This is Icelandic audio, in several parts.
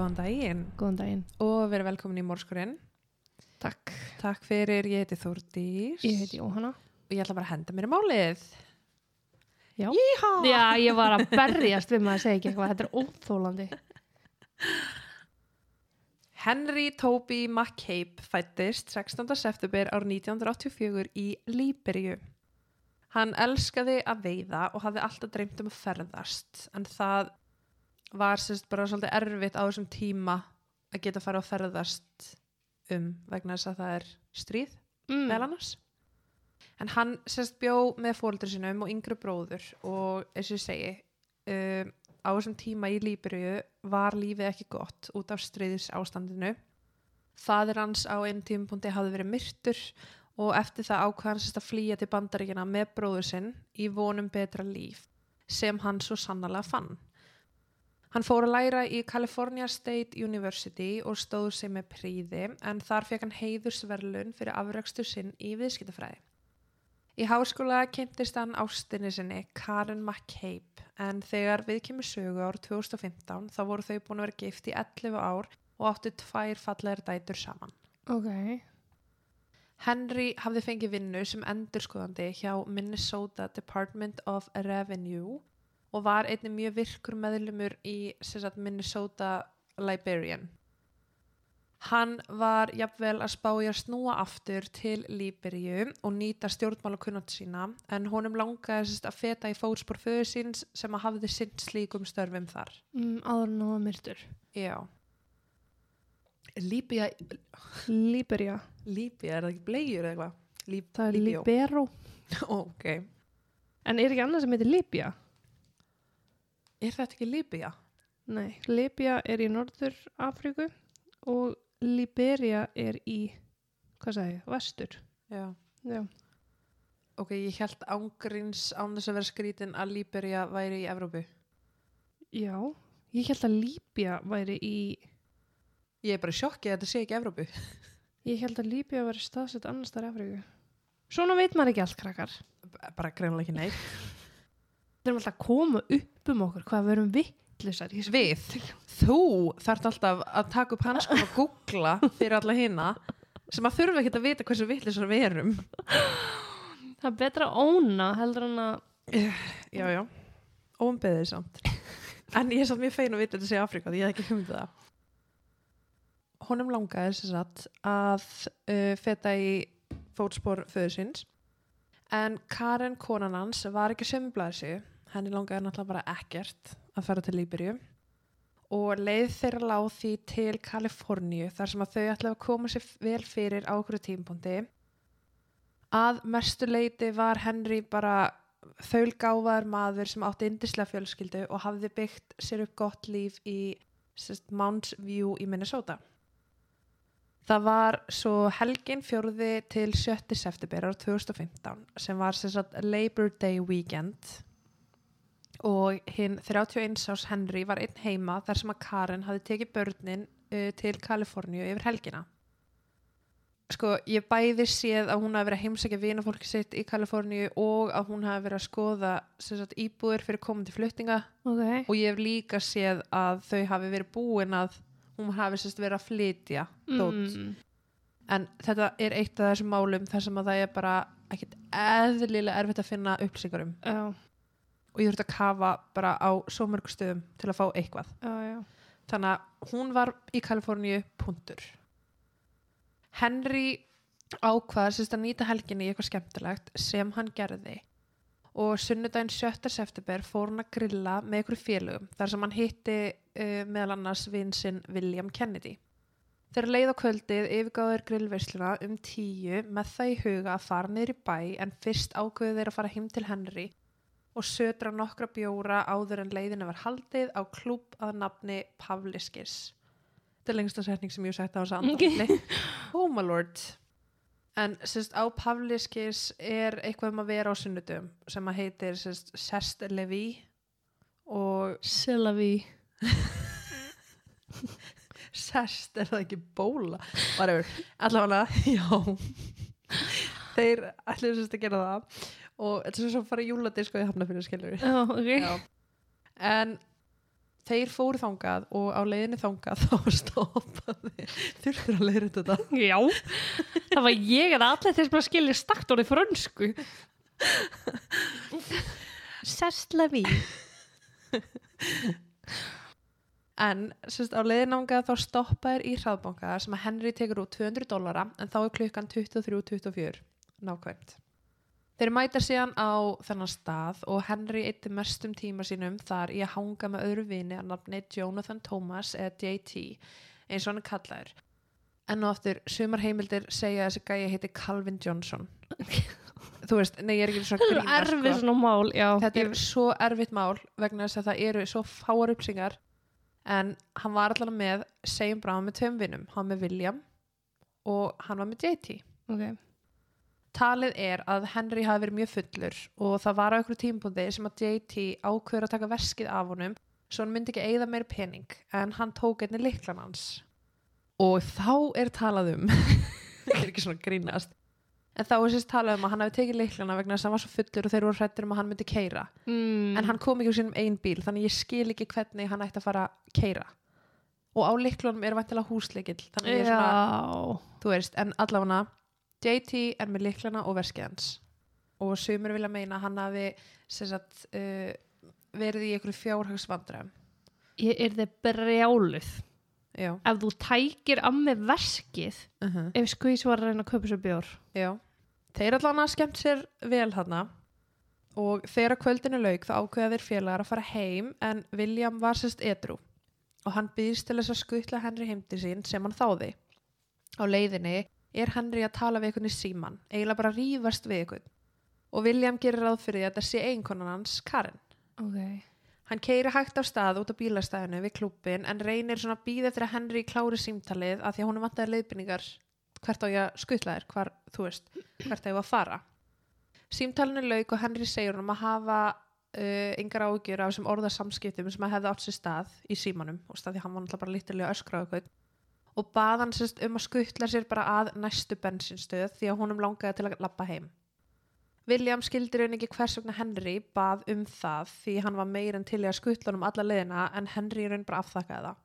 Góðan daginn Góðan daginn. og verið velkomin í Mórskurinn. Takk. Takk fyrir, ég heiti Þórdís Ég heiti Jóhanna. og ég ætla bara að henda mér í málið. Já. Jíhá! Já, ég var að berjast við maður að segja ekki eitthvað. Þetta er óþólandi. Henry Toby McCabe fættist 16. september ár 1984 í Líberíu. Hann elskaði að veiða og hafði alltaf dreymt um að ferðast en það var sérst bara svolítið erfitt á þessum tíma að geta fara að ferðast um vegna þess að það er stríð Mm. meðal annars. En hann sérst bjó með fóldur sinum og yngri bróður og eins og ég segi, um, á þessum tíma í Líbyrju var lífið ekki gott út af stríðis ástandinu. Fadir hans á einn tímapunkti hafði verið myrtur og eftir það ákvað hann sérst að flýja til bandaríkina með bróður sinn í vonum betra líf sem hann svo sannlega fann. Hann fór að læra í California State University og stóð sig með príði en þar fekk hann heiðursverlun fyrir afrækstur sinn í viðskiptafræði. Í háskóla kynntist hann ástinni sinni Karen McCabe en þegar við kemur sögu ár 2015 þá voru þau búin að vera gift í 11 ár og áttu tvær fallegar dætur saman. Ok. Henry hafði fengið vinnu sem endurskoðandi hjá Minnesota Department of Revenue og var einnig mjög virkur meðlumur í sem sagt, Minnesota Liberian. Hann var jafnvel að spája að snúa aftur til Líberíu og nýta stjórnmálakunnat sína en honum langaði sérst, að feta í fótspor föðu síns sem að hafði sinn slíkum störfum þar. Mm, áður en hún var myrtur. Já. Líbía, Líberia. Líbía, er það ekki blegjur eða eitthvað? Líb, Það er Líbíó. Libero. Ok. En er ekki annað sem heitir Libya? Er þetta ekki Líbía? Nei. Libya er í Norður Afríku og Liberia er í, hvað sagði ég, vestur. Já. Já. Ok, ég held ángríns án þess að vera skrítin að Líbería væri í Evrópu. Já. Ég held að Libya væri í, Ég er bara í sjokki að þetta sé ekki Evrópu. ég held að Libya væri staðsett annars þar Afríku. Svona veit maður ekki allt, krakkar. B- Bara greinlega ekki neitt. Erum alltaf að koma upp um okkur hvað við erum vittlisar. Við, þú þarft alltaf að taka upp hanskum og googla fyrir alla hina sem að þurfa ekki að vita hversu vitlisar við erum. Það er betra að óna heldur en að Já, já. Óumbeðið samt. En ég er samt mjög fein að vita þetta sé Afrika því ég hef ekki humið það. Honum langaði sem sagt að uh, feta í fótspor föðu síns en Karen konan hans var ekki sömblæðsi henni langaði náttúrulega bara ekkert að fara til Líbyrju og leið þeirra láð því til Kaliforníu þar sem að þau ætlaði að koma sér vel fyrir á okkur tímpundi að mestu leiti var Henry bara þaulgáfaður maður sem átti indislega fjölskyldu og hafði byggt sér upp gott líf í sest, Mounds View í Minnesota. Það var svo helgin fjórði til 7. september á 2015 sem var sagt Labor Day weekend og hinn 31 ás Henry var einn heima þar sem að Karen hafði tekið börnin uh, til Kaliforníu yfir helgina. Sko, ég bæði séð að hún hafi verið að heimsækja vinafólki sitt í Kaliforníu og að hún hafi verið að skoða sagt, íbúðir fyrir komandi fluttinga okay. og ég hef líka séð að þau hafi verið búin að hún hafi sérst verið að flytja mm. en þetta er eitt af þessum málum þar sem að það er bara ekkert eðlilega erfitt að finna upplýsingar um Já, og ég þurfti að kafa bara á svo mörg stöðum til að fá eitthvað. Já, já. Þannig að hún var í Kaliforníu punktur. Henry ákvað sérst að nýta helginni í eitthvað skemmtilegt sem hann gerði. Og sunnudaginn 7. september fór hann að grilla með ykkur félögum þar sem hann hitti uh, meðal annars vinsinn William Kennedy. Þegar leið á kvöldið yfirgáður grillveisluna um tíu með það í huga að fara niður í bæ en fyrst ákveðu þeir að fara heim til Henry og södra nokkra bjóra áður en leiðinu var haldið á klúb að nafni Pavliskis. Þetta er lengsta setning sem ég sagt á þessu andafli. oh my lord. En sérst á Pavliskis er eitthvað um að vera á sunnudum sem að heitir sérst Sest Levi og Selavi Sest er það ekki bóla allavega já þeir ætluðu sérst að gera það og þetta er svo að fara í júladisko í hafnafyrir skilur Já, ok Já. en þeir fóru þangað og á leiðinni þangað þá stoppaði þurftur að leiðra þetta Já, það var ég eða allir sem að skilja stakt orðið frönsku. Sestlevi. en sérst, á leiðinni þangað þá stoppaðir í hraðbanka sem að Henry tekur út 200 dólara en þá er klukkan 23.24 nákvæmt Þeir mæta síðan á þennan stað og Henry eitti mestum tíma sínum þar í að hanga með öðru vini að nafni Jonathan Thomas eða JT eins og hann er kallaður. En og aftur, sumar heimildir segja að þessi gæja heiti Calvin Johnson. Þú veist, nei ég er ekki svona Það er grína erfið svona mál, já. Þetta er svo erfitt mál vegna þess að það eru svo fáar upplýsingar en hann var allavega með segjum bráðum með tveim vinnum. Hann með William og hann var með JT. Ok. Talið er að Henry hafi verið mjög fullur og það var á einhverju tímpúndi sem að JT ákveður að taka verskið af honum svo hann myndi ekki eigða meir pening en hann tók einni liklan hans. Og þá er talað um, þetta er ekki svona grínast, en þá er sérst talað um að hann hafi tekið liklana vegna þess að hann var svo fullur og þeir voru hrættir um að hann myndi keira. Mm. En hann kom ekki úr sínum einn bíl þannig ég skil ekki hvernig hann ætti að fara að keira. Og á liklunum er vantilega húsleikill, þannig ég er svona þú veist, en allavega JT er með liklana og verskið hans. Og sumur vilja meina að hann hafi sagt, uh, verið í einhverju fjárhagsvandræðum. Ég er þið brjáluð. já, Ef þú tækir af með verskið, uh -huh. ef skvís var að reyna að kaupa sér bjór. já. Þeir allavega skemmt sér vel þarna. Og þegar kvöldinu lauk þá ákveða þeir félagar að fara heim en William var sérst edru og hann býðst til þess að skutla Henry heim til sín sem hann þáði. Á leiðinni er Henry að tala við einhvern í síman eiginlega bara rífast við einhvern. Og William gerir ráð fyrir því að þetta sé einkonan hans Karen. Ok. Hann keiri hægt á stað út á bílastæðinu við klúbbin en reynir svona að býða eftir að Henry klári símtalið að því að hún er vantaði leiðbynningar hvert á ég að skutla þér, hvar, þú veist, hvert á ég að fara. Símtalinu lauk og Henry segir hún um að hafa uh, yngar ágjur af þessum orðasamskiptum sem að hefði átt sér stað í símanum. Og staði hann var náttúrulega bara lítilega öskra á eitthvað og bað hann sérst um að skutla sér bara að næstu bensinstöð því að honum langaði til að lappa heim. William skildi raun ekki hvers vegna Henry bað um það því hann var meir en til í að skutla honum alla leiðina en Henry raun bara afþakkaði það.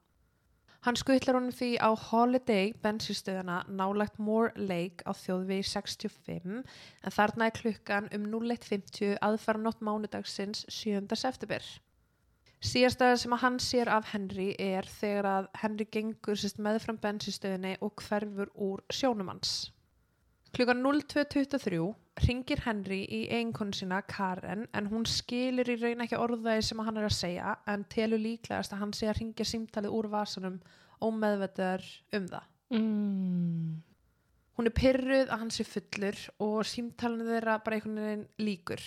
Hann skutlar honum því á Holiday bensinstöðuna nálagt Moore Lake á þjóðvegi 65 en þarna er klukkan um 01.50 aðfara nótt mánudagsins 7. september. Síðastæða sem að hann sér af Henry er þegar að Henry gengur meðfram bensinstöðinni og hverfur úr sjónumans. Klukkan 02.23 ringir Henry í eiginkonu sína Karen en hún skilur í raun ekki orðaði sem hann er að segja en telur líklegast að hann sé að ringja símtalið úr vasanum ómeðvetar um það. Mm. Hún er pyrruð að hann sé fullur og símtalinu þeirra bara einhvern veginn líkur.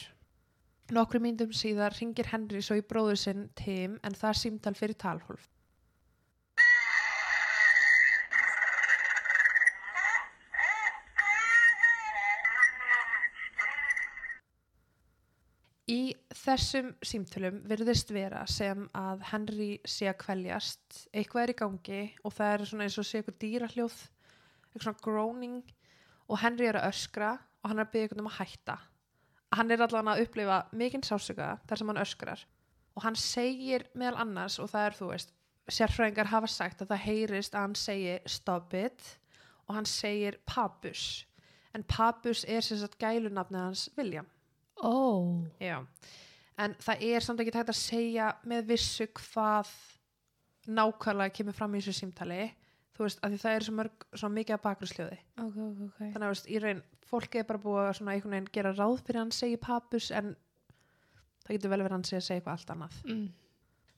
Nokkru myndum síðar ringir Henry svo í bróður sinn Tim en það er símtal fyrir talhólf. Í þessum símtölum virðist vera sem að Henry sé að kvæljast, eitthvað er í gangi og það er svona eins og sé eitthvað dýrahljóð, eitthvað svona groaning og Henry er að öskra og hann er að byggja eitthvað um að hætta. Hann er allavega að upplifa mikinn sásöka þar sem hann öskrar og hann segir meðal annars og það er þú veist, sérfræðingar hafa sagt að það heyrist að hann segi stop it og hann segir papus en papus er sagt gælunafnið hans William. Ó. Já, en það er samt ekki tægt að segja með vissu hvað nákvæmlega kemur fram í þessu símtali þú veist, af því það er svo, mörg, svo mikið að bakgrunnsljóði Ok, ok, ok. þannig að þú veist, í raun, fólki er bara búið að svona einhvern veginn gera ráð fyrir að hann segi papus en það getur vel verið að hann segja segja eitthvað allt annað Mm.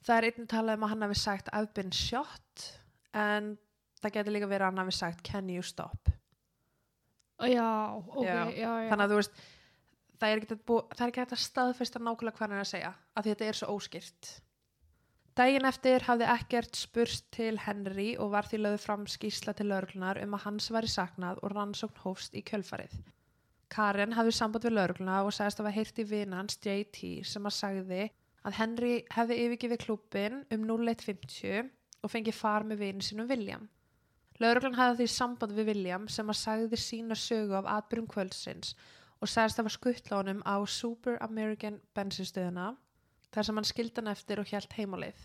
það er einnig talað um að hann hafi sagt I've been shot en það getur líka verið að hann hafi sagt can you stop Já, ok, Já, já, já. þannig að þú veist það er ekki að, búa, það er ekki að staðfesta nákvæmlega hvað hann er að segja af því þetta er svo óskýrt Dægin eftir hafði ekkert spurst til Henry og var því lögðu fram skýsla til lauruglunar um að hans væri saknað og rannsókn hófst í kjölfarið. Karen hafði samband við laurugluna og sagðist að hafa heyrt í vinans JT sem að sagði að Henry hefði yfirgifið klúbbin um 01.50 og fengið far með vinin sínum William. Lauruglan hafði því samband við William sem að sagði sína sögu af atbyrjum kvöldsins og sagðist að var skuttla honum á Super American bensinstöðuna þar sem hann skildi hann eftir og hjælt heimálið.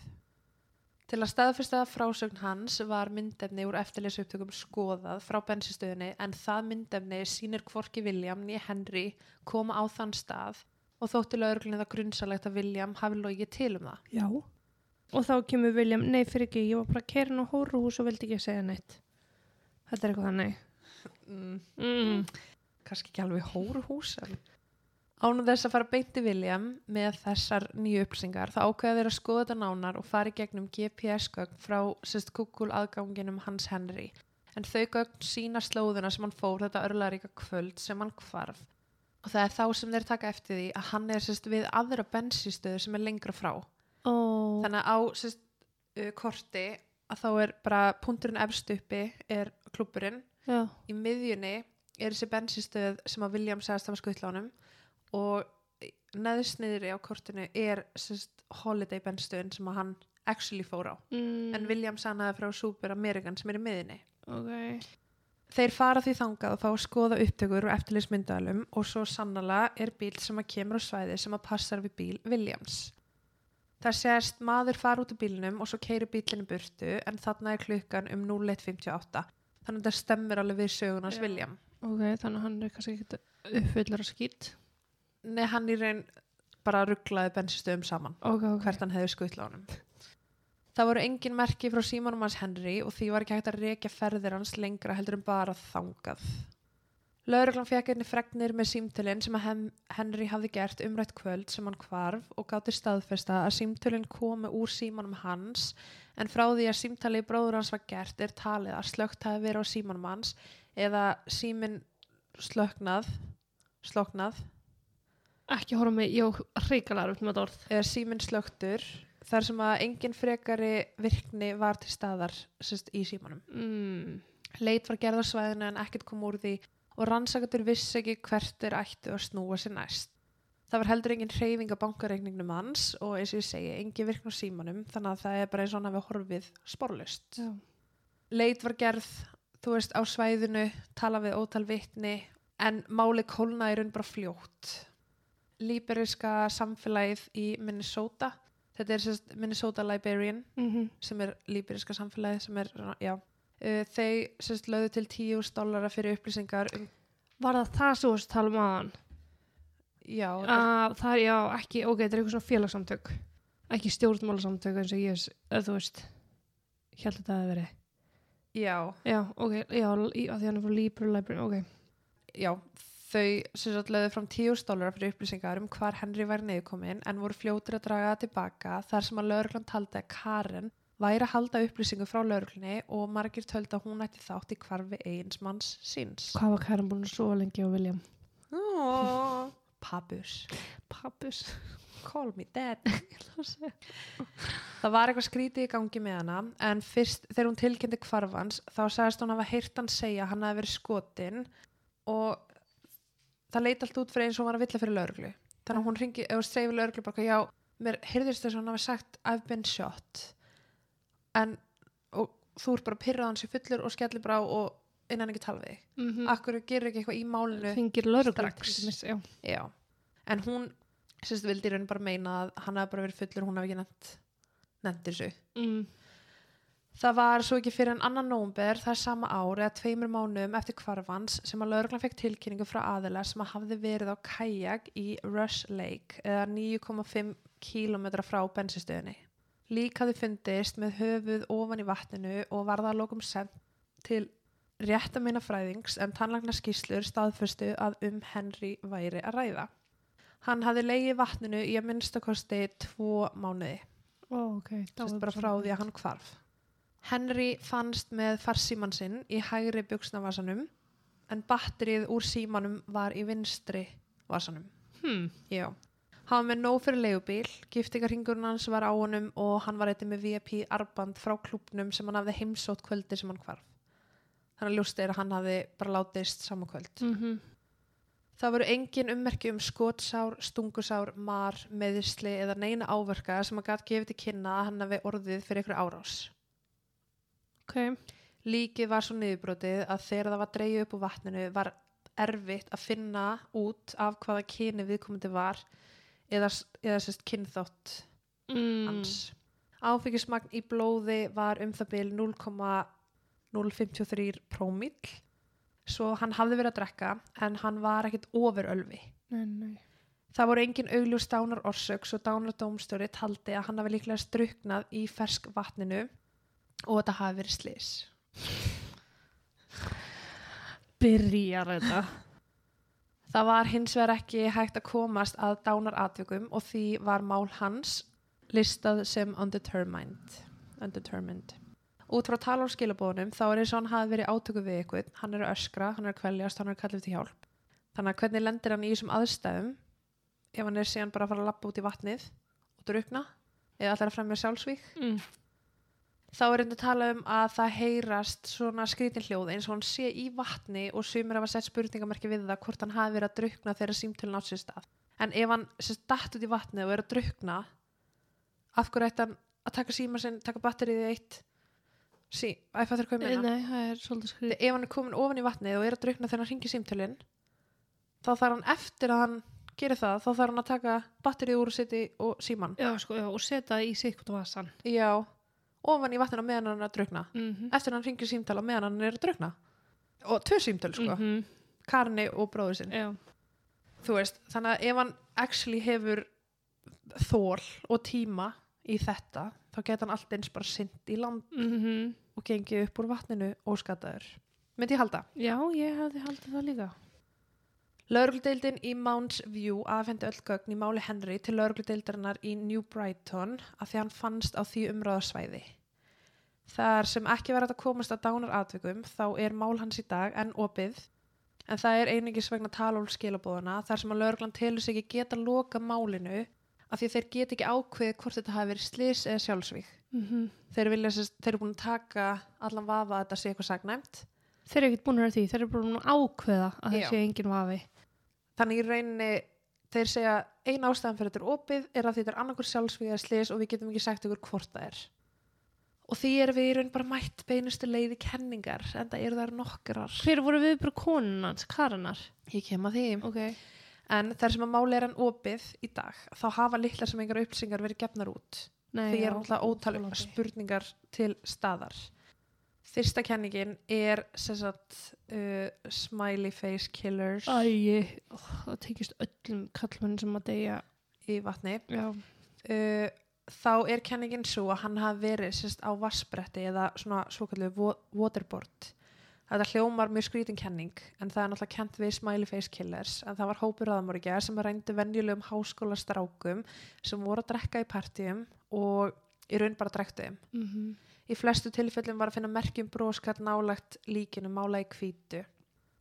Til að staðfyrsta frásögn hans var myndefni úr eftirleysu upptökum skoðað frá bensistöðinni en það myndefni sýnir hvorki William nýja Henry koma á þann stað og þótti lögurglunni það grunnsalegt að William hafi logið til um það. Já. Og þá kemur William, nei fyrir ekki, ég var bara kærin á hóruhús og vildi ekki segja neitt. Þetta er eitthvað þannig. Mm. Mm. Kannski ekki alveg hóruhús en... Ánum þess að fara beinti William með þessar nýju upplýsingar þá ákveða þeir að skoða þetta nánar og fara í gegnum GPS-gögn frá sérst Google aðganginum hans Henry. En þau gögn sína slóðuna sem hann fór þetta örlaríka kvöld sem hann hvarf. Og það er þá sem þeir taka eftir því að hann er sérst við aðra bensistöðu sem er lengra frá. Ó. Þannig að á sérst uh, korti að þá er bara punkturinn efst uppi er klúburinn. Já. Í miðjunni er þessi bensistöð sem að William sagðist hafa skuttlánum og neðsniðri á kortinu er sérst holiday benstöðin sem að hann actually fór á. Mm. En William sannaði frá Super American sem er í miðjunni. Ok. Þeir fara því þangað og fá að skoða upptökur og eftirlýsmyndalum og svo sannlega er bíl sem að kemur á svæði sem að passar við bíl Williams. Það sést maður fara út úr bílnum og svo keiri bílinu burtu en þarna er klukkan um 01.58. Þannig að það stemmir alveg við sögunars Já. William. Ok, þannig að hann er kannski ekki uppfyllar að skýt. Nei, hann í raun bara rugglaði bensistöðum saman Ok, ok. hvert hann hefði skuttla á honum. Það voru engin merki frá símanum hans Henry og því var ekki hægt að rekja ferðir hans lengra heldur en bara þangað. Lauruglan fekk einni fregnir með símtölinn sem að Henry hafði gert umrætt kvöld sem hann hvarf og gátti staðfesta að símtölinn komi úr símanum hans en frá því að símtali bróður hans var gert er talið að slögt hafi verið á símanum hans eða síminn slöknað, sloknað Ekki horfa mig, ég hreikalar upp með þetta orð. eða síminn slöktur þar sem að engin frekari virkni var til staðar sérst, í símanum. Mm. Leit var gerð á svæðinu en ekkert kom úr því og rannsakandur vissi ekki hvert er ættu að snúa sér næst. Það var heldur engin hreyfing á bankareikningnum hans og eins og ég segi, engin virkn á símanum þannig að það er bara eins og hann hafi horfið sporlust. Já. Leit var gerð, þú veist, á svæðinu, tala við ótal vitni en máli kólna í raun bara fljótt. Líberiska samfélagið í Minnesota, þetta er sérst Minnesota Liberian Mm sem er líberiska samfélagið sem er, já, þau sérst lögðu til 10.000 dollara fyrir upplýsingar um, Var það það svo að tala um aðan? já, Uh, það er, já, ekki, ok, þetta er eitthvað svona félagsamtök. Ekki stjórnmálasamtök eins og ég, þú veist, ég held að þetta hefði verið. já, Já, ok, já, því hann er frá Library, ok. já, þau sérst lögðu fram 10.000 dollara fyrir upplýsingar um hvar Henry væri niðurkomin en voru fljótur að draga það tilbaka þar sem að lögreglan taldi að Karen væri að halda upplýsingu frá lögreglunni og margir töldu að hún ætti þátt í hvarfi eigins manns síns. Hvað var Karen búin að svo lengi á William? Oh, Pappus. Pappus. Call me dad. það var eitthvað skrítið í gangi með hana en fyrst þegar hún tilkynnti hvarfans þá sagðist hún hafa heyrt hann segja að hann hafi verið skotin og það leit allt út fyrir eins og hún var að villa fyrir lögreglu þannig að hún ringi, hún segi við lögreglu bara já, mér heyrðist þess að hann hafi sagt I've been shot en og þú ert bara pyrrað hans í fullur og skellir bara á og innan ekki tala við Mm akkur gerir ekki eitthvað í málinu Fingir lögreglu. strax. Já. Já, en hún sérst vildi í raun bara meina að hann hafi bara verið fullur hún hafi ekki nefnt nefnt þessu. Mm. Það var svo ekki fyrir en annan nómber það sama ár eða tveimur mánuðum eftir hvarfans sem að lauruglan fekk tilkynningu frá aðila sem að hafði verið á kajak í Rush Lake eða 9,5 kílometra frá bensistöðinni. Lík hafði fundist með höfuð ofan í vatninu og var það að lokum sent til réttaminna fræðings en tannlagna skýslur staðföstu að um Henry væri að ræða. Hann hafði leiði vatninu í að minnstakosti tvo mánuði, Ó, ok. sérst bara frá því að hann hvarf. Henry fannst með farsíman sinn í hægri buksnavasanum en batterið úr símanum var í vinstri vasanum. Hmm. Já. Hann var með nóg fyrir leigubíl, giftingarhingurinn hans var á honum og hann var eitthvað með VIP arband frá klubnum sem hann hafði heimsótt kvöldi sem hann hvarf. Þannig að ljóst er að hann hafði bara látist saman kvöld. Mm Það voru engin ummerki um skotsár, stungusár, mar, meðisli eða neina áverka sem að gæti gefið til kynna að hann hafi orðið fyrir ykkur árás. Ok. Líkið var svo niðurbrotið að þegar það var dreigið upp úr vatninu var erfitt að finna út af hvaða kyni viðkomandi var eða, eða sérst kynþátt Mm. hans. áfengismagn í blóði var um það bil 0,053 prómill svo hann hafði verið að drekka en hann var ekkit ofurölvi Nei, nei. Það voru engin augljús dánar orsök svo dánardómstöri taldi að hann hafi líklega struknað í fersk vatninu og þetta hafi verið slis. Byrjar þetta. Það var hins vegar ekki hægt að komast að dánaratvikum og því var mál hans listað sem undetermined. undetermined. Út frá skilabóðunum þá er eins og hann hafi verið átöku við ykkur, hann er að öskra, hann er að kvæljast, hann er að kalla eftir hjálp. Þannig að hvernig lendir hann í þessum aðstæðum ef hann er síðan bara að fara að lappa út í vatnið og drukna eða allir að fremja sjálfsvík Mm. Þá er reyndi að tala um að það heyrast svona skrítin hljóð eins og hann sé í vatni og sumir hafa sett spurningamerki við það hvort hann hafi verið að drukna þegar símtölun átt sér stað. En ef hann sérst datt út í vatnið og er að drukna af hverju ætti hann að taka síma sinn, taka batterið í eitt? Sí, að er hvað ég meina Nei, það er svolítið skrið. ef hann er komin ofan í vatnið og er að drukna þegar hann ringi símtölin þá þarf hann eftir að hann gerir það, þá þarf hann að taka batterið úr sitt og síman Já, sko, já, og setja það í sikkut vasan. já, ofan í vatninu meðan hann er að drukna Mm -hmm. eftir hann ringir símtala meðan hann er að drukna og tvö símtöl sko, Mhm. Karni og bróður sinn Já. þú veist, þannig að ef hann actually hefur þól og tíma í þetta þá geta hann allt eins bara synd í land Mm og gengið upp úr vatninu óskataður myndi ég halda Já, ég hefði haldið það líka. Lörgludeildin í Mounds View afhendi öll gögn í máli Henry til lörgludeildarinnar í New Brighton að því hann fannst á því umræðarsvæði. Þar sem ekki var að komast að dánar atvikum þá er mál hans í dag enn opið. En það er einingis vegna talól skilabóðana þar sem að lörglan telur sig ekki geta loka málinu af því þeir get ekki ákveðið hvort þetta hafi verið slis eða sjálfsvík. Mm Þeir, vilja, sérst- þeir eru búin að taka allan vafa að þetta sé eitthvað sagnæmt. Þeir eru ekkert búin að því, þeir eru búin að ákveða að það sé engin vafi. þannig í rauninni þeir segja ein ástæðan fyrir þetta er opið er að þetta er annarkur sjálfsvíða slis og við getum ekki sagt ykkur hvort það er og því erum við í raun bara mætt beinustu leiði kenningar en það eru þær nokkrar Hver voru viðbröð konunans, Karanar? ég kem að því Ok. en þar sem að máli er enn opið í dag þá hafa litlar sem engar upplýsingar verið gefnar út Nei, því já, er náttúrulega ótal óþolandi. spurningar til staðar fyrsta kenningin er sagt uh, smiley face killers Æ, ó, það tekist öllum kallmenn sem að deyja. í vatni Já. uh, þá er kenningin svo að hann hafi verið sérst, á vassbretti eða svona svokallu vo- waterboard. Þetta hljómar mjög skrítin kenning en það er náttúrulega kent við smiley face killers en það var hópur aðamorgja sem reyndu venjulegum háskólastrákum sem voru að drekka í partíum og í raun bara drektu Mm í flestu tilfellum var að finna merkjum broskall nálagt líkinu mála í hvítu.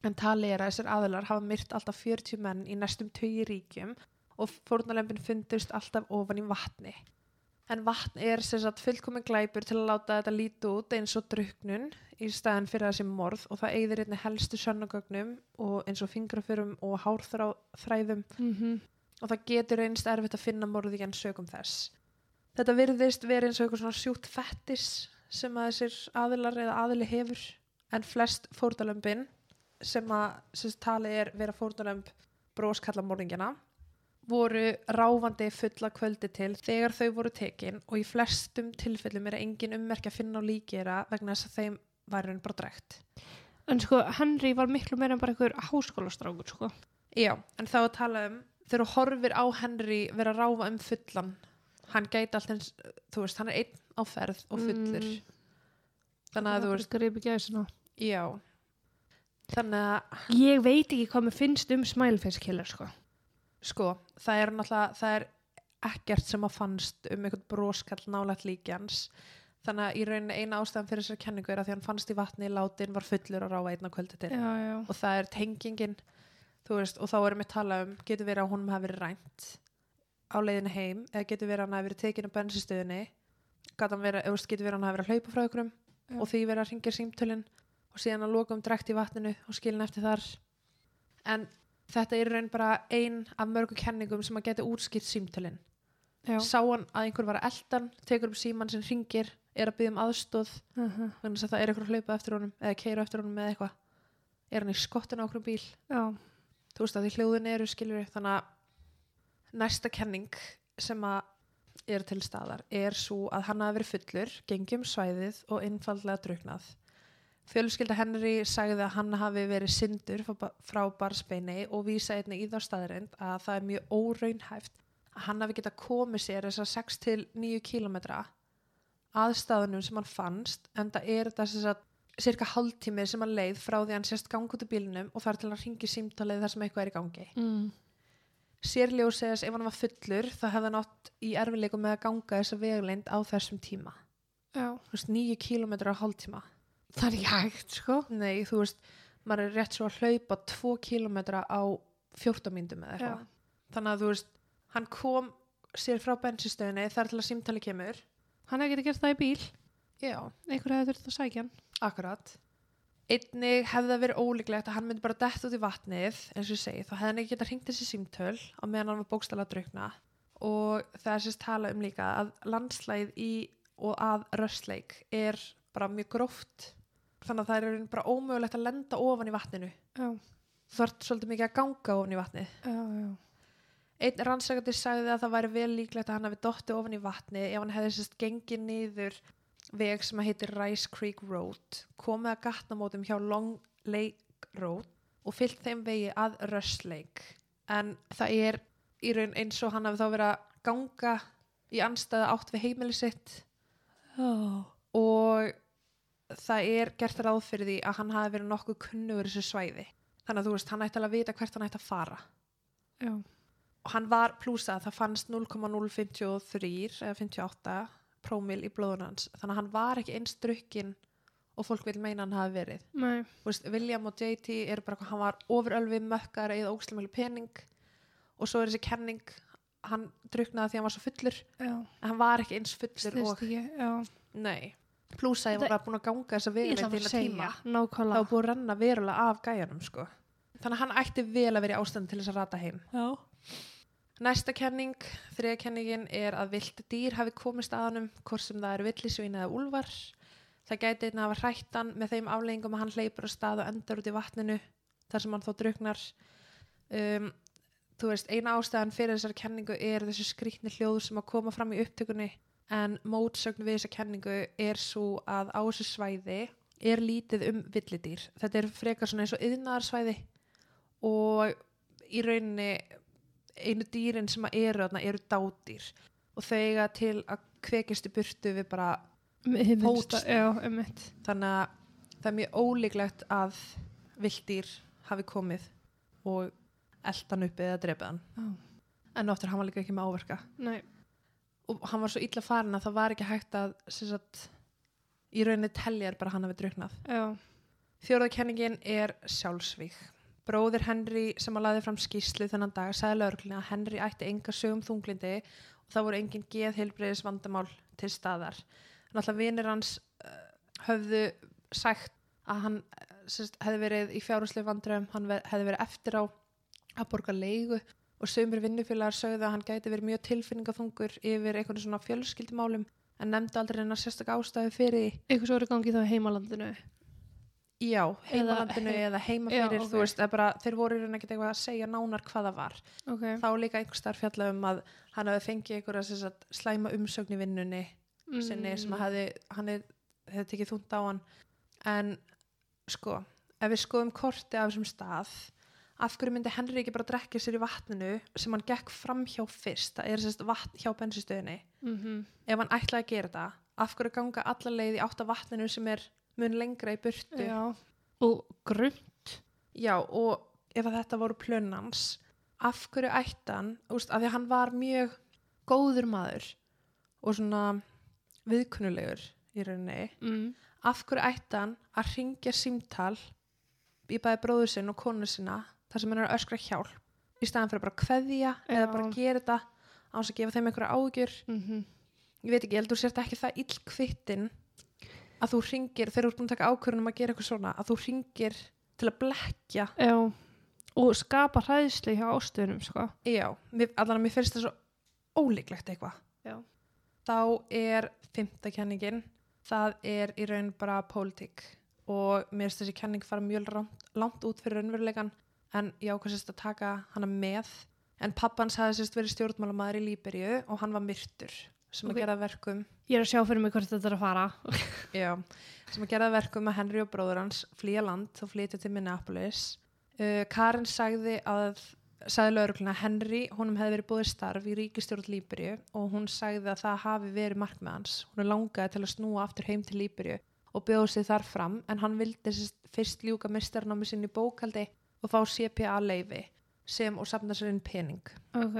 En tali er að þessir aðilar hafa myrt alltaf 40 menn í næstum 20 ríkjum og fórnalembin fundust alltaf ofan í vatni en vatn er sem sagt fullkomin glæpur til að láta þetta líti út eins og druknun í staðan fyrir þessi morð og það eigðir einni helstu sönnugögnum og eins og fingraförum og hárþræðum -hmm. og það getur einst erfitt að finna morði en sögum þess. Þetta virðist verið eins og eitthvað svona sjúkt fettis sem að þessir aðilar eða aðili hefur en flest fórnalömbin sem að sem talið er vera fórnalömb bróskallamorðingina voru ráfandi fulla kvöldi til þegar þau voru tekin og í flestum tilfellum er engin ummerki að finna á líkera vegna þess að þeim væri hann bara drekt. En sko, Henry var miklu meira en bara einhver háskólastrákur, sko. Já, en þá að tala um þegar horfir á Henry vera að ráfa um fullan hann gæti alltaf eins, þú veist, hann er einn á ferð og fullur Mm. þannig að þú veist, já þannig að, Ég veit ekki hvað mér finnst um Smileface Killer, sko. Sko það er náttúrulega, það er ekkert sem að fannst um einhvern broskall nálægt líkjans þannig að í rauninni eina ástæðan fyrir þessar kenningu er að því hann fannst í vatni, látin var fullur að ráfa einn á kvöldi til Já, já. og það er tengingin veist, og þá erum við tala um getur verið að honum hafi verið rænt á leiðinu heim, eða getur verið að hann hafi verið tekin á bensinstöðinni getur verið að hann hafi verið að hlaupa frá ykkurum Já. og því verið að ringja símtölin og síðan að loka um drekt í vatninu og skilin eftir þar en þetta er raun bara ein af mörgu kenningum sem að geta útskipt símtölin Já. sá hann að einhver var að eldan tekur upp síman sem ringir er að byggja um aðstóð Uh -huh. þannig að það er eitthvað að hlaupa eftir honum eða keira eftir honum með eitthvað er hann í skottinu á okkur bíl Já. þú veist að því hljóðin eru skiljur þannig að næsta kenning sem að er til staðar er svo að hann hafi verið fullur, gengjum svæðið og einfallega druknað. Fjölskylda Henry sagði að hann hafi verið syndur frá- barsbeini og vísa einnig í þá staðarind að það er mjög óraunhæft að hann hafi getað komið sér þessar 6 til 9 kilometra að staðunum sem hann fannst en það er sem sagt cirka hálftími sem hann leið frá því að hann sérst gang út úr bílnum og þar til hann ringi símtalið þar sem eitthvað er í gangi. mm. Sérljó segjas ef hann var fullur þá hefði hann átt í erfileikum með að ganga þessa vegleind á þessum tíma. já, Þú veist, 9 kilometra á hálftíma. Það er ekki hægt sko. Nei, þú veist, maður er rétt svo að hlaupa 2 kilometra á 14 myndum eða eitthvað. Þannig að þú veist, hann kom sér frá bensinstöðinni þar til að símtali kemur. hann hefði getið gert það í bíl. Já, einhver hefði þurft að sækja hann. Akkurat. Einnig hefði það verið ólíklegt að hann myndi bara dett út í vatnið, eins og ég segi, þá hefði hann ekki getað hringt þessi símtöl á meðan hann var bókstala að draugna og það er sérst tala um líka að landslæð í og að röstleik er bara mjög gróft þannig að það er bara ómögulegt að lenda ofan í vatninu. já, Þú þarf svolítið mikið að ganga ofan í vatnið. já, já, Einn rannsakandi sagði að það væri vel líklegt að hann hafi dottið ofan í vatni ef hann hefði sérst gengið niður veg sem að heitir Rice Creek Road, komið að gatnamótum hjá Long Lake Road og fyllt þeim vegi að Rush Lake. En það er í raun eins og hann hafi þá verið að ganga í anstæða átt við heimili sitt já. og það er gert ráð fyrir því að hann hafi verið nokkuð kunnugur þessu svæði. Þannig að þú veist, hann ætti alveg að vita hvert hann ætti að fara. já. og hann var plúsað, það fannst 0,053 eða 58 prómil í blóðun hans. Þannig að hann var ekki eins drukkin og fólk vil meina hann hafi verið. Nei, veist, William og JT eru bara hann var ofurölvi mökkar eða ógslemjölu pening. Og svo er þessi kenning hann druknaði því hann var svo fullur. Já, en hann var ekki eins fullur styrst og ekki já, nei, plúsað ég var búin að ganga þessa að að að tíma nákvæmlega var búin að renna verulega af gæjanum sko. þannig að hann ætti vel að vera í ástand til þess að rata heim já, Næsta kenning, þriða kenningin er að vilt dýr hafi komist að honum hvort sem það eru villisvín eða úlfar. Það gæti einnig að hafa hrættan með þeim afleggingum að hann hleypur á stað og endar út í vatninu þar sem hann þó druknar. Um, þú veist, eina ástæðan fyrir þessar kenningu er þessu skrýtni hljóð sem að koma fram í upptökunni en mótsögn við þessa kenningu er svo að á þessu svæði er lítið um villidýr. Þetta er frekar svona eins og yðnaðarsvæði og í rauninni einu dýrin sem eru þarna eru dádýr. Og þau eiga til að kvekist í burtu við bara já, um þannig að það er mjög ólíklegt að vilddýr hafi komið og eldan upp eða drepið hann. Já. en áttur hann var líka ekki með áverka. Nei, og hann var svo illa farin að það var ekki hægt að sagt, í rauninni telja er bara hann hafi druknað já, Fjórðakenningin er sjálfsvík. Bróðir Henry sem að laði fram skýslu þennan dag sagði lögreglunni að Henry ætti enga sögum þunglindi og það voru engin geðheilbreyðis vandamál til staðar. Náttúrulega vinir hans uh, höfðu sagt að hann uh, hefði verið í fjárhúslega vandröfum, hann hefði verið eftir á að borga leigu og sömur vinnufélagar sögðu að hann gæti verið mjög tilfinningaþungur yfir einhvern svona fjölskyldumálum en nefndi aldrei hennar sérstak ástæðu fyrir eitthvað svo er í gangi þá heimalandinu Já, heimalandinu he- eða heima Já, fyrir, ok. þú veist, bara, þeir voru ekkert eitthvað að segja nánar hvað það var. Ok, Þá líka einhver starf fjalla um að hann hafi fengið einhverja sem sagt, slæma umsögn í vinnunni sinni Mm. sem að hafi, hann hef, hefði tekið þúnd á hann. En sko, ef við skoðum korti af þessum stað, af hverju myndi Henry ekki bara drekja sér í vatninu sem hann gekk fram hjá fyrst, það er sérst vatn hjá bensistöðinni. Mhm. Ef hann ætlaði að gera þetta, af hverju ganga alla leið í átt af vatninu sem er mun lengra í burtu? Já, og grunn Já, og ef þetta voru plönans, af hverju ættan, úst, af því að hann var mjög góður maður og svona viðkunnulegur í rauninni, mm. af hverju ættan að ringja símtal í bæði bróður sinn og konu sinna þar sem hann er að öskra hjálp. Í staðan fyrir bara að kveðja eða Já. bara gera þetta á þess að gefa þeim einhverja ágjur Mm ég veit ekki, ég heldur sért ekki það ill kvittin að þú ringir, þegar þú ert búin að taka ákvörðunum að gera eitthvað svona, að þú ringir til að blekja Já, og skapa hræðsli hjá ástöðunum sko. Já, allan að mér finnst það svo ólíklegt eitthvað. Þá er fymta kenningin, það er í raun bara pólitík. Og mér finnst þessi kenning fara mjög langt, langt út fyrir raunveruleikan en ég ákvæmst að taka hana með en pappans hafði sérst verið stjórnmálamæður í Líberíu og hann var myrtur sem Ok. að gera verkum Ég er að sjá fyrir mig hvort þetta er að fara. já, sem að gera verkum að Henry og bróður hans flýja land og flytja til Minneapolis uh, Karen sagði að sagði laurugluna Henry, honum hefði verið búið starf í ríkistjórn Líberíu og hún sagði að það hafi verið markmið hans hún langaði til að snúa aftur heim til Líberíu og bjóði sig þar fram en hann vildi sérst fyrst ljúka mistarnámi sinni bókaldi og fá CPA leifi sem og safna sér inn pening. Ok.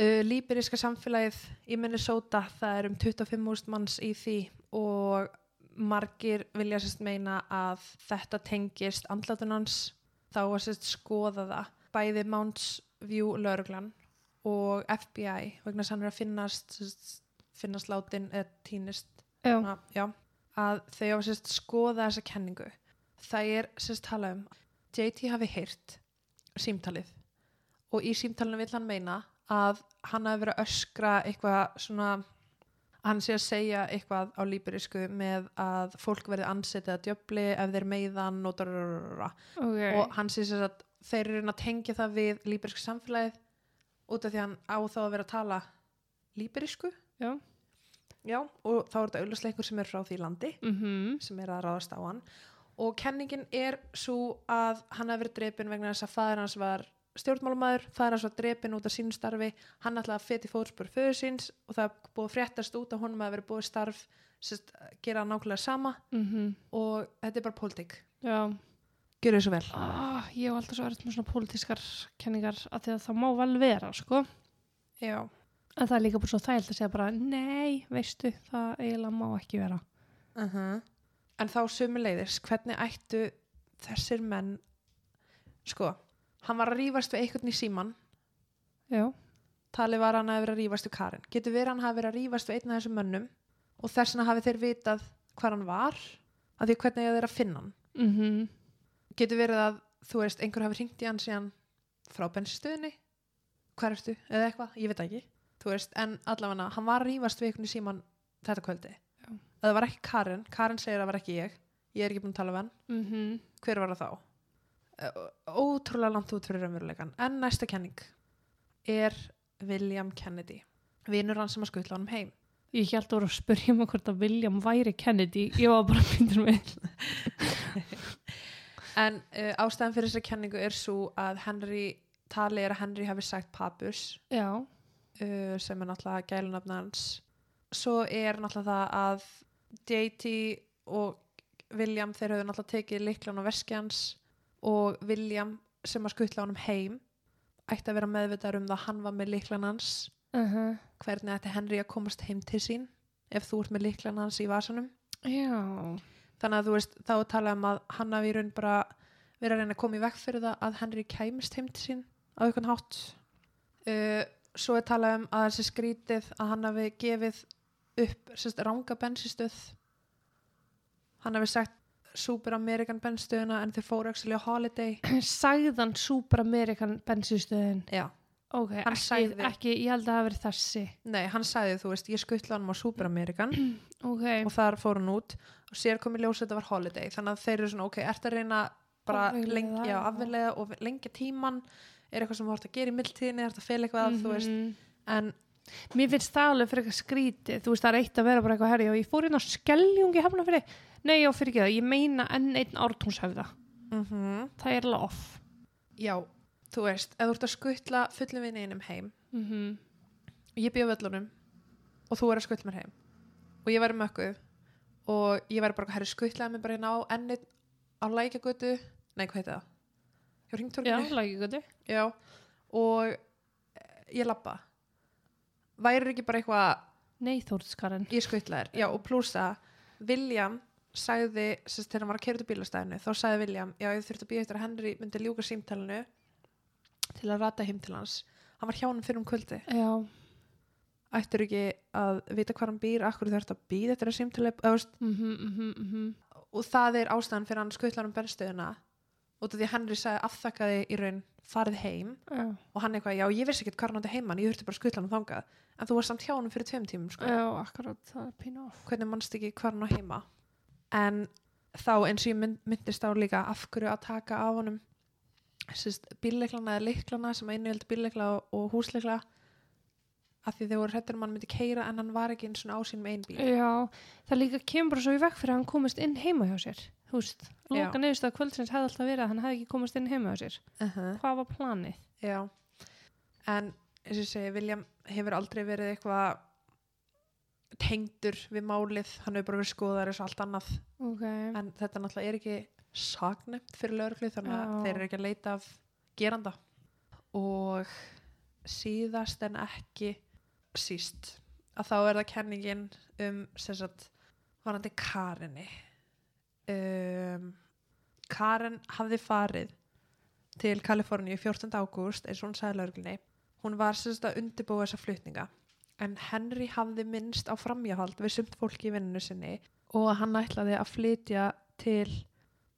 Uh, Líberíska samfélagið í Minnesota það er um 25.000 manns í því og margir vilja sérst meina að þetta tengist andlatun hans. Þá að sérst skoða það bæði Mounts View lauruglan og FBI vegna þess að finnast sérst, finnast látin eða týnist. Að þau hafa sérst skoða þessa kenningu. Það er sérst talað um JT hafi heyrt símtalið og í símtalinu vill hann meina að hann hafi verið að öskra eitthvað svona hann sé að segja eitthvað á líberísku með að fólk verði ansetið að djöfli ef þeir meiðan og, dararara. Ok. og hann sé sér að þeir eru að tengja það við líberísku samfélagið út af því hann á þá að vera að tala líberísku Já. Já, og þá er þetta auðvitað sem er frá því landi Mhm. sem er að ráðast á hann og kenningin er svo að hann hafi verið drepin vegna þess að fæður hans var stjórnmálumæður, fæður hans var drepin út af sínu starfi, hann ætlaði að feti fótspur föður síns og það búið fréttast út af honum að verið búið starf sérst, gera nákvæmlega sama Mhm. og þetta er bara pólitík. Gjör þið svo vel Ah, ég hef alltaf svo erfitt með svona pólitískar kenningar að því að það má vel vera, sko. Já, En það er líka bara svo þægilt að segja bara, nei, veistu, það eiginlega má ekki vera. uh En þá sumuleiðis, hvernig ættu þessir menn sko, hann var að rífast við einhvern í síman Já. talið var hann að vera að rífast við Karin getur verið hann hafi verið að rífast við einn af þessum mönnum og þess vegna hafi þeir vitað hvað hann var af því hvernig þeir að finna hann? Mm getur verið að þú veist einhver hafi ringt í hann síðan frá bensinstöðinni hvað ertu, eða eitthvað, ég veit ekki. Þú veist, en allavega hann var að rífast við einhvern í síman þetta kvöldi Já. það var ekki Karin, Karin segir að það var ekki ég ég er ekki búin að tala við hann -hmm. hver var það þá ótrúlega langt út fyrir raunveruleikan en næsta kenning er William Kennedy vinur hann sem að skutla honum heim Ég held að voru að spyrja mig hvort að William væri Kennedy. Ég var bara að mynda mig. en uh, ástæðan fyrir þessari kenningu er svo að Henry tali er að Henry hafi sagt papus uh, sem er náttúrulega gælunafna hans svo er náttúrulega það að JT og William þeir höfðu náttúrulega tekið liklan á veski hans og William sem að skutla honum heim ætti að vera meðvitaður um það að hann var með liklan hans Uh -huh. hvernig ætti Henry að komast heim til sín ef þú ert með liklan hans í vasanum Já. þannig að þú veist þá er talað um að hann hafi í raun bara verið að reyna að koma í vekk fyrir það að Henry kæmist heim til sín á einhvern hátt uh, svo er talað um að þessi skrítið að hann hafi gefið upp ranga bensistöð hann hafi sagt Super American bensistöðuna en þeir fóru actually á holiday Sagðan Super American bensinstöðin. já, Ok, ekki, sagði- ekki, ég held að það hafi verið þessi. nei, hann sagði þú veist ég skuttla hann á Super American Ok. og þar fór hann út og sér kom í ljós að þetta var holiday þannig að þeir eru svona ok, ert að reyna bara afvelega og lengja tíman er eitthvað sem þú ert að gera í mildtíðinni er þetta að fela eitthvað, þú veist Mhm. en Mér finnst það alveg fyrir eitthvað skrítið, þú veist það er eitt að vera bara eitthvað herri og ég fór inn á skelljungi hefna fyrir, nei já fyrir ekki það, ég meina enn einn ártúnshöfða, mm það er alveg off. já, þú veist, ef þú ert að skuttla fullum við einum heim Mm -hmm. ég bjóð völlunum og þú er að skuttla mér heim og ég væri mökkuð og ég væri bara, herri skuttlaði mig bara hérna á ennið á lækjagötu nei, hvað heiti það? Já, gott. Já, og ég labba væri ekki bara eitthvað Nei Þórðskarinn. ég skuttlaðir, já og pluss að William sagði, sérst þegar hann var að kera út í bílastæðinu, þá sagði William já ég þurfti að býja eftir að Henry myndi ljúka símtalinu til að rata heim til hans. Hann var hjá hann fyrir um kvöldi Já. ættur ekki að vita hvað hann býr akkur ert að býða eftir að eða, þú veist, Mm -hmm, mm -hmm, og það er ástæðan fyrir hann skuttlar um bennstöðuna út af því að Henry sagði afþakkaði í raun farið heim Já. og hann eitthvað, já ég vissi ekkert hvað hann átti heiman ég þurfti bara skuttla hann þangað en þú var samt hjá hann fyrir tveim tímum sko. Já, akkurat, það er pínu off. hvernig mannst ekki hvað hann á heima en þá eins og ég mynd, myndist á líka af hverju að taka af honum sérst, bílleiklana eða leiklana sem einu heldur bílleikla og, og húsleikla af því þau voru hrættur um að hann myndi keira en hann var ekki eins og á sínum einn bíl Já, það líka kemur svo í vekk fyrir að hann komist inn heima hjá sér. Þú veist, Já. loka neðust að kvöldsins hefði alltaf verið að hann hefði ekki komist inn heima hjá sér. uh -huh. Hvað var planið? Já, en eins og ég segi, William hefur aldrei verið eitthvað tengdur við málið, hann hefur bara verið skoðar eins og allt annað, Ok. en þetta náttúrulega er ekki saknæmt fyrir lögreglu þannig að Já. þeir eru ekki að leita af geranda og síðast en ekki síst að þá er það kenningin um sagt varandi Karinni um, Karen hafði farið til Kaliforníu 14. ágúst eins og hún sagði lögreglunni hún var sagt að undirbúa þessa flutninga en Henry hafði minnst á framjáhald við sumt fólki í vinninu sinni og hann ætlaði að flytja til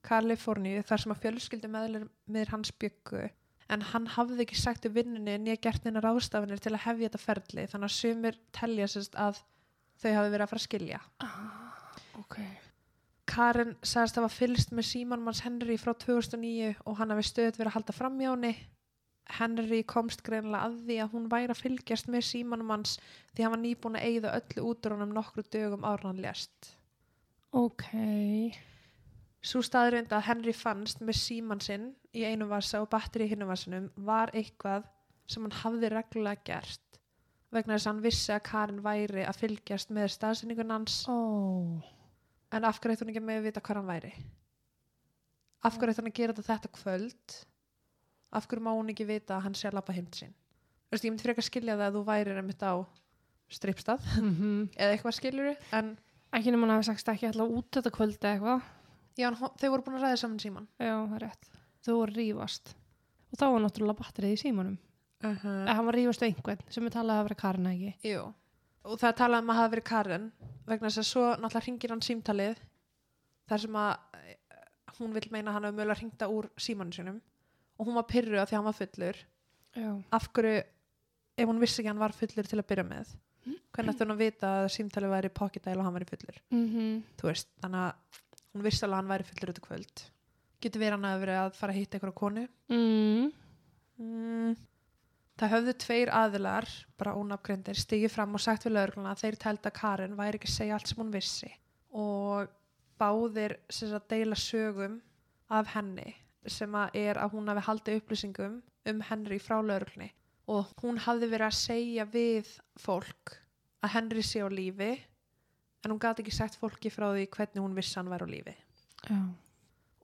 Kaliforníu þar sem að fjölskyldu með hans byggu en hann hafði ekki sagt við vinnunni nýja gert neina ráðstafinir til að hefja þetta ferli þannig að sumir telja sérst að þau hafi verið að fara að skilja Ah, ok. Karen sagðist að hafa fylgst með símanmanns Henry frá 2009 og hann hafi stöðut verið að halda fram hjá henni Henry komst greinlega að því að hún væri að fylgjast með símanmanns því hann var nýbúin að eigða öllu út úr honum nokkru dögum ára hann lést Ok. Svo staðrind að Henry fannst með síman sinn í einu vasa og batteri í hinu vasanum var eitthvað sem hann hafði reglulega gert vegna þess að hann vissi að Karin væri að fylgjast með staðsynningun hans. Ó. en af hverju ætti hún ekki með að vita hvað hann væri? Af hverju ætti hann að gera þetta þetta kvöld? Af hverju má hún ekki vita að hann sé að lappa heimt sín? Þú veist, ég myndi frekar skilja það að þú væri einmitt á stripstað Mm eða eitthvað skiljuru en Ekki nema hann hafi sagst ekki alltaf út þetta kvöldi eitthvað. Já, en þau voru búin að ræða saman síman Já, það er rétt. Þau voru að rífast. Og þá var náttúrulega batterið í símanum. uh -huh. Eða hann var að rífast við einhvern sem er talað að vera Karin ekki. Jú, og það er talað um að hafa verið Karen vegna þess að svo náttúrulega ringir hann símtalið þar sem að eh, hún vil meina að hann hafi mögulega ringta úr símanu sinum og hún var pyrru að því að hann var fullur Já. af hverju, ef hún vissi ekki að hann var fullur til að byrja með hvernig ætti hún að vita að símtalið væri pocketæl og hann væri fullur Mm þú veist, þannig að hún vissi alveg að hann væri fullur út kvöld getur verið hann að verið að fara að hitta einhverja konu mm. Mm. Það höfðu tveir aðilar, bara ónafgrendir, stigið fram og sagt við lögregluna að þeir tælda að Karen væri ekki að segja allt sem hún vissi og báðir sem sagt, deila sögum af henni sem að er að hún hafi haldið upplýsingum um Henry frá lögreglunni og hún hafði verið að segja við fólk að Henry sé á lífi en hún gati ekki sagt fólki frá því hvernig hún hann væri á lífi Já.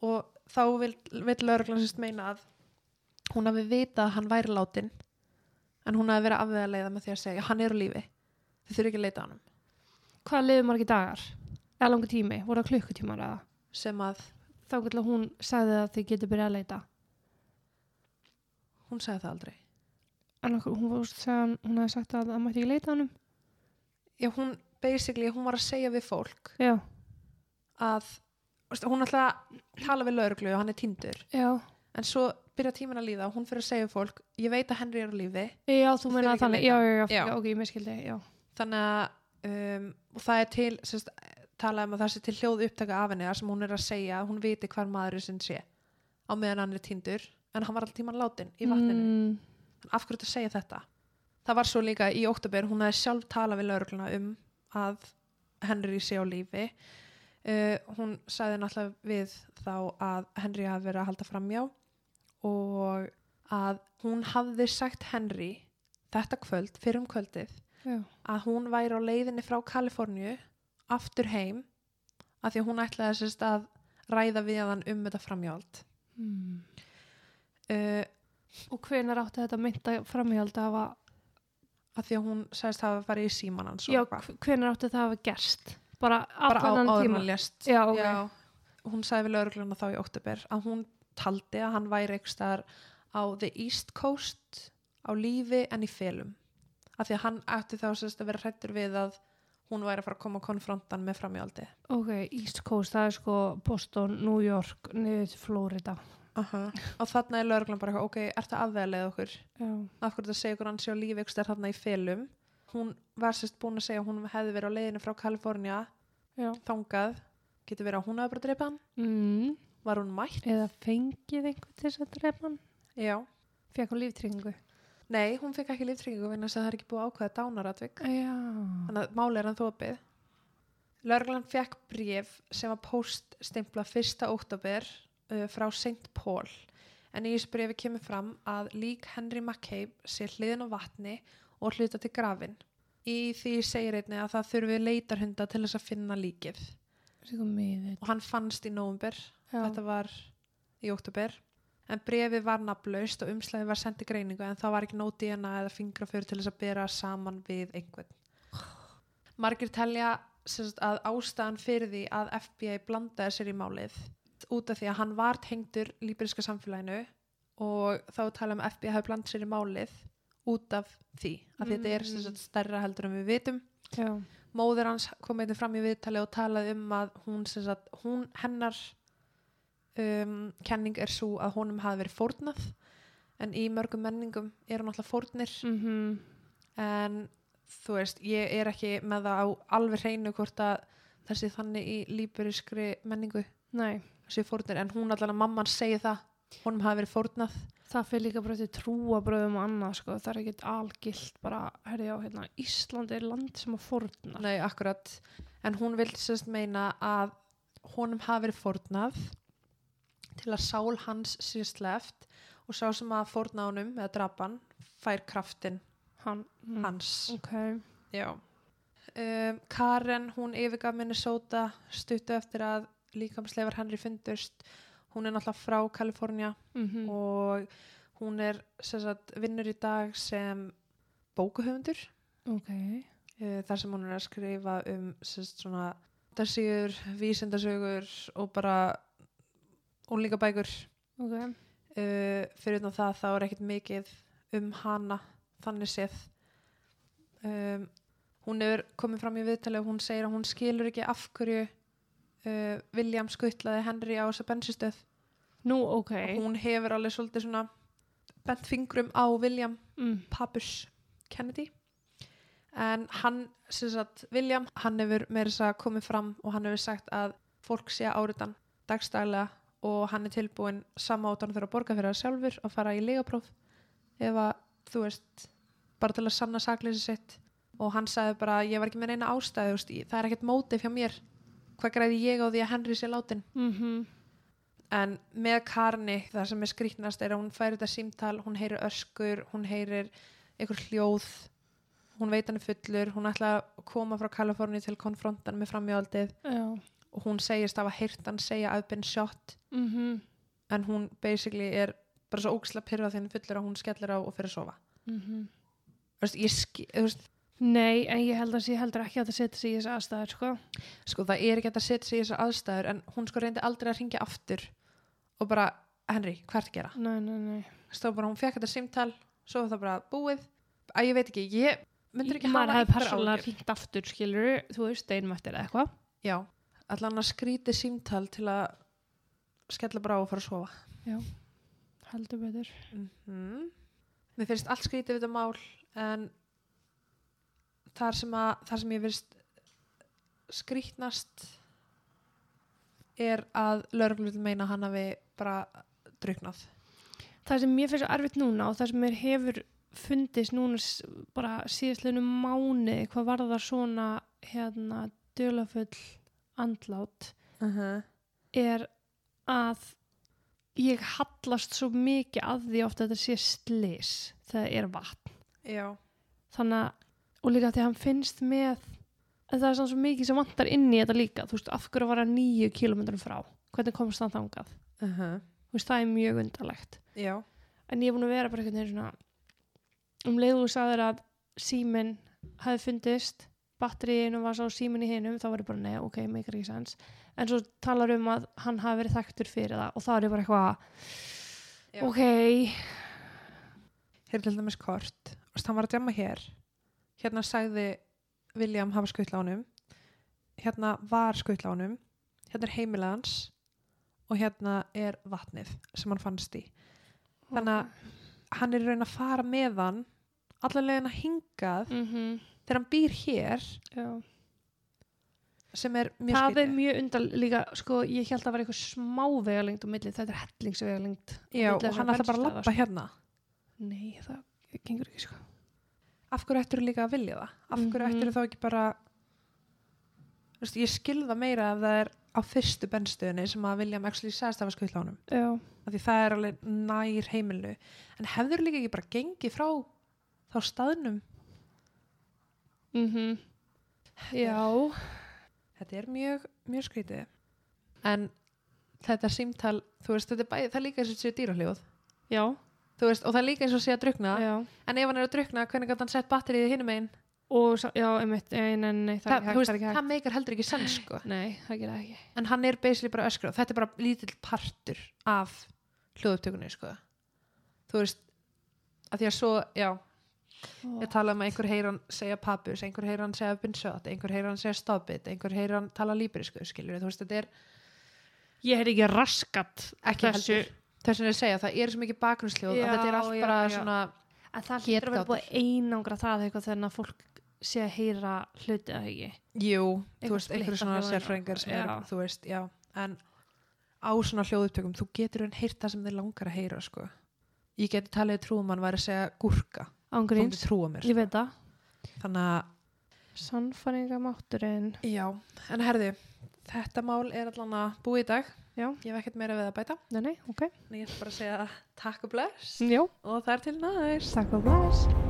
og þá vil, vil lögreglan sérst meina að hún hafi vitað að hann væri látin en hún hafi verið afvega leiða með því að segja hann er á lífi, þið þurfi ekki að leita á hann Hvað liður margir dagar? Eða langur tími? Voru það klukkutímar eða? sem að Þá getur hún sagði að þið getur byrjað að leita. hún sagði það aldrei En hún, var, sagði, hún hefði sagt að það mætti ekki leita á hannum. já hún, basically, hún var að segja við fólk Já. að hún ætla að tala við lögreglu og hann er tindur Já. en svo byrja tíminn að líða og hún fyrir að segja við fólk ég veit að Henry er á lífi Já, þú meina að þannig. Já, já, já, ok, ég miskildi. Já. þannig að um, og það er til sérst, talað um að það sé til hljóð upptaka af henni þar sem hún er að segja að hún viti hvar maðurinn sinn sé á meðan hann er tindur en hann var alltaf tíman látin í vatninu Mm, af hverju þetta segja þetta það var svo líka í oktober hún hefði sjálf talað við laurugluna um að Henry sé á lífi uh, hún sagði náttúrulega við þá að Henry hafi verið að halda framjá og að hún hafði sagt Henry þetta kvöld, fyrir um kvöldið já. að hún væri á leiðinni frá Kaliforníu aftur heim að því að hún ætlaði sérst að ræða við hann um þetta framhjáld Mm. uh, Og hvenar átti þetta mynda framhjálta að hafa, að því að hún sagðist hafa farið í síman hans já, hvenar átti það að hafa gerst? Bara bara á allan tíma? hann lést. Já, hún sagði við laurugluna þá í oktober að hún taldi að hann væri ekki staðar á the east coast á lífi en í felum. Af því að hann ætti þá sérst að vera hrættur við að hún væri að fara að koma konfrontan með framjáldi Ok, East Coast, það er sko Boston, New York, niður til Florida. og þarna er lauruglan bara ok, er það afvegalega okkur Já. af hverju það segja okkur hann sé á lífi staðar þarna í felum hún var sérst búin að segja hún hefði verið á leiðinu frá Kalifornía Já. þangað, getur verið að hún hafi bara dreipað hann Mm. var hún mætt Eða fengið einhvern til þess að drepa hann? Já. Fekk hún líftryggingu? Nei, hún fekk ekki líftryggingu vegna þess að það er ekki búið dánaratvik. Já. Þannig að máli er hann þópið. Lörglan fekk bréf sem var poststimpla 1. óttabir uh, frá St. Paul en í þessu bréfi kemur fram að lík Henry McCabe sé hliðin á vatni og hluta til grafin. Í því segir einni að það þurfi leitarhunda til þess að finna líkið og hann fannst í nóvumber, Já. þetta var í óttabir en brefi var nafnlaust og umslæði var sendið greiningu en það var ekki nót DNA eða fingrafjör til þess að bera saman við einhvern. Margir telja að ástæðan fyrir því að FBI blandaði sér í málið út af því að hann var tengdur líberiska samfélaginu og þá tala um FBI hafi blandað sér í málið út af því. Að þetta er sem sagt, stærra heldur en við vitum. Já. móður hans kom einnig fram í viðtali og talaði um að hún, sagt, hún hennar um, kenning er svo að honum hafi verið fórnað. En í mörgum menningum eru náttúrulega fórnir. Mm en þú veist, ég er ekki með það á alveg hreinu hvort að þessi þannig í líburiskri menningu. Nei. Þessi fórnir, en hún allan að mamman segi það honum hafi verið fórnað Það fyrir líka bara til trúabröðum og annað, sko. Það er ekkit algilt bara, herri á, hérna, Ísland er land sem að fórna. Nei, akkurat. En hún vil sérst meina að honum hafi verið fórnað til að sál hans sé sleft og sá sem að fórna honum eða drapan fær kraftin Hann. Mm. hans. Ok. Já. Um, Karen, hún yfirgaf Minnesota stuttu eftir að líkamsleifar Henry fundust. Hún er náttúrulega frá Kalifornía Mm og hún er sagt, vinnur í dag sem bókuhöfundur Ok. uh, þar sem hún er að skrifa um dagsíður, vísindasögur og bara og líka bækur Ok. uh, fyrir utan það þá er ekkert mikið um hana þannig séð um, hún er komið fram í viðtali og hún segir að hún skilur ekki af hverju uh, William skuttlaði Henry á þessa bensistöð Nú, ok. og hún hefur alveg svolítið svona bent fingrum á William Mm. Papus Kennedy en hann, sem sagt, William hann hefur meira þess að komið fram og hann hefur sagt að fólk sé áriðan dagstælega og hann er tilbúin sama átan fyrir að borga fyrir það sjálfur og fara í legapróf ef að, þú veist bara til að sanna sakleysi sitt og hann sagði bara, ég var ekki með veist, í- það er ekkert mótið hjá mér hvað græði ég á því að Henry sé látin Mm en með Karni það sem er skrýtnast er að hún færi þetta símtal hún heyrir öskur, hún heyrir einhver hljóð hún veit hann er fullur, hún ætla að koma frá Kaliforni til konfrontan með framjáldið Já. og hún segist að hafa heyrt hann segja I've been shot. Mm en hún basically er bara svo óksla pyrrað hann er fullur að hún skellir á og fyrir að sofa. -hmm. Þú veist, ég ski, þú veist, Nei, en ég held að sé heldur ekki að það setja sig í þessi aðstæður, sko. sko það er ekki að setja sig í þessar aðstæður en hún sko reyndi aldrei að ringja aftur og bara, Henry, hvað er að gera? Nei, nei, nei. Stóð bara, hún fekk þetta símtal svo var það bara búið að ég veit ekki, ég myndur ekki hafa hefði einhver persónulega áhyggjur. hringt aftur, skilur, þú veist, einum eftir eða eitthvað. já, allan að skríti símtal til að skella bara á og fara að sofa Heldur betur. mm mér finnst allt skrítið við þetta mál en þar sem, að, þar sem ég finnst skrítnast er að lögreglu vil meina að hann hafi bara druknað Það sem mér finnst svo erfitt núna og það sem mér hefur fundist núna bara síðastlega mánu hvað var það svona hérna dölafull andlát uh -huh. er að ég hallast svo mikið að því ofta að þetta sé slis þegar það er vatn. Já, þannig að og líka því að hann finnst með en það er svona svo mikið sem vantar inn í þetta líka. Þú veist, af hverju var hann nýju kilometrum frá? Hvernig komst hann þangað? Uh -huh. þú veist, það er mjög undarlegt. Já. en ég er búin að vera bara einhvern veginn svona um leið og þú sagðir að síminn hafi fundist batteríinu var svo síminn í hinum þá var ég bara, nei, ok, make ekki sens en svo talar um að hann hafi verið þekktur fyrir það og þá er ég bara eitthvað Já. ok, hér er til dæmis kort. Veist, hann var að djama hér hérna sagði William hafa honum. Hérna var honum. Hérna er heimilið hans. Og hérna er vatnið sem hann fannst í. Þannig að hann er raun að fara með hann leiðin að hingað mm þegar hann býr hér. Já, sem er mjög það skrítið. er mjög undal líka sko, ég held að það var eitthvað smá vegalengt á milli, þetta er hellingsvegalengt og hann ætla bara að lappa hérna sko. nei, það gengur ekki sko af hverju ættir líka að vilja það? Af hverju Mhm. ættir þá ekki bara þú veist, ég skil það meira ef það er á fyrstu bennstöðinni sem að William actually sagðist að var skull á honum af því það er alveg nær heimilu en hefur líka ekki bara gengið frá þá staðnum? Mhm. Já, þetta er mjög, mjög skrítið. En þetta símtal þú veist, þetta er bæði, það líka eins og sé dýrahljóð. Já, þú veist, og það er líka eins og sé að drukna já. En ef hann er að drukna, hvernig gæti hann sett batterið hinum einn og já, einmitt, nei, nei, það, það, veist, það það meikar heldur ekki sens sko. nei, það gerir það ekki. En hann er basically bara öskra þetta er bara lítill partur af hljóðupptökunni sko. þú veist að því að svo, já, ég tala um að einhver heyr hann segja papus, einhver heyr hann segja been shot, einhver heyr hann segja stop it einhver heyr hann tala líbrisku, skiljur þú veist, þetta er ég hef ekki raskat ekki Þessu- heldur þess að ég segja, það er svo mikið bakgrunnsljóð að þetta er allt já, bara já. svona en það hlýtur að vera búið að einangra það eitthvað þegar að fólk sé að heyra hluti eða ekki? Jú, þú veist, einhver splitta svona hljóðin sérfræðingar sem er, þú veist, já. En á svona hljóðupptökum, þú getur enn heyrt það sem þið langar að heyra, sko. Ég geti talið trúum hann væri að segja gúrka þú ángríns, ég veit það. Sko. þannig að sannfæringamátturinn Já, en herðu, þetta mál er allan að búið í dag. Já. Ég hef ekkert meira við að bæta. nei, nei, ok, En ég ætla bara að segja takk og bless já, og það er til næst. takk og bless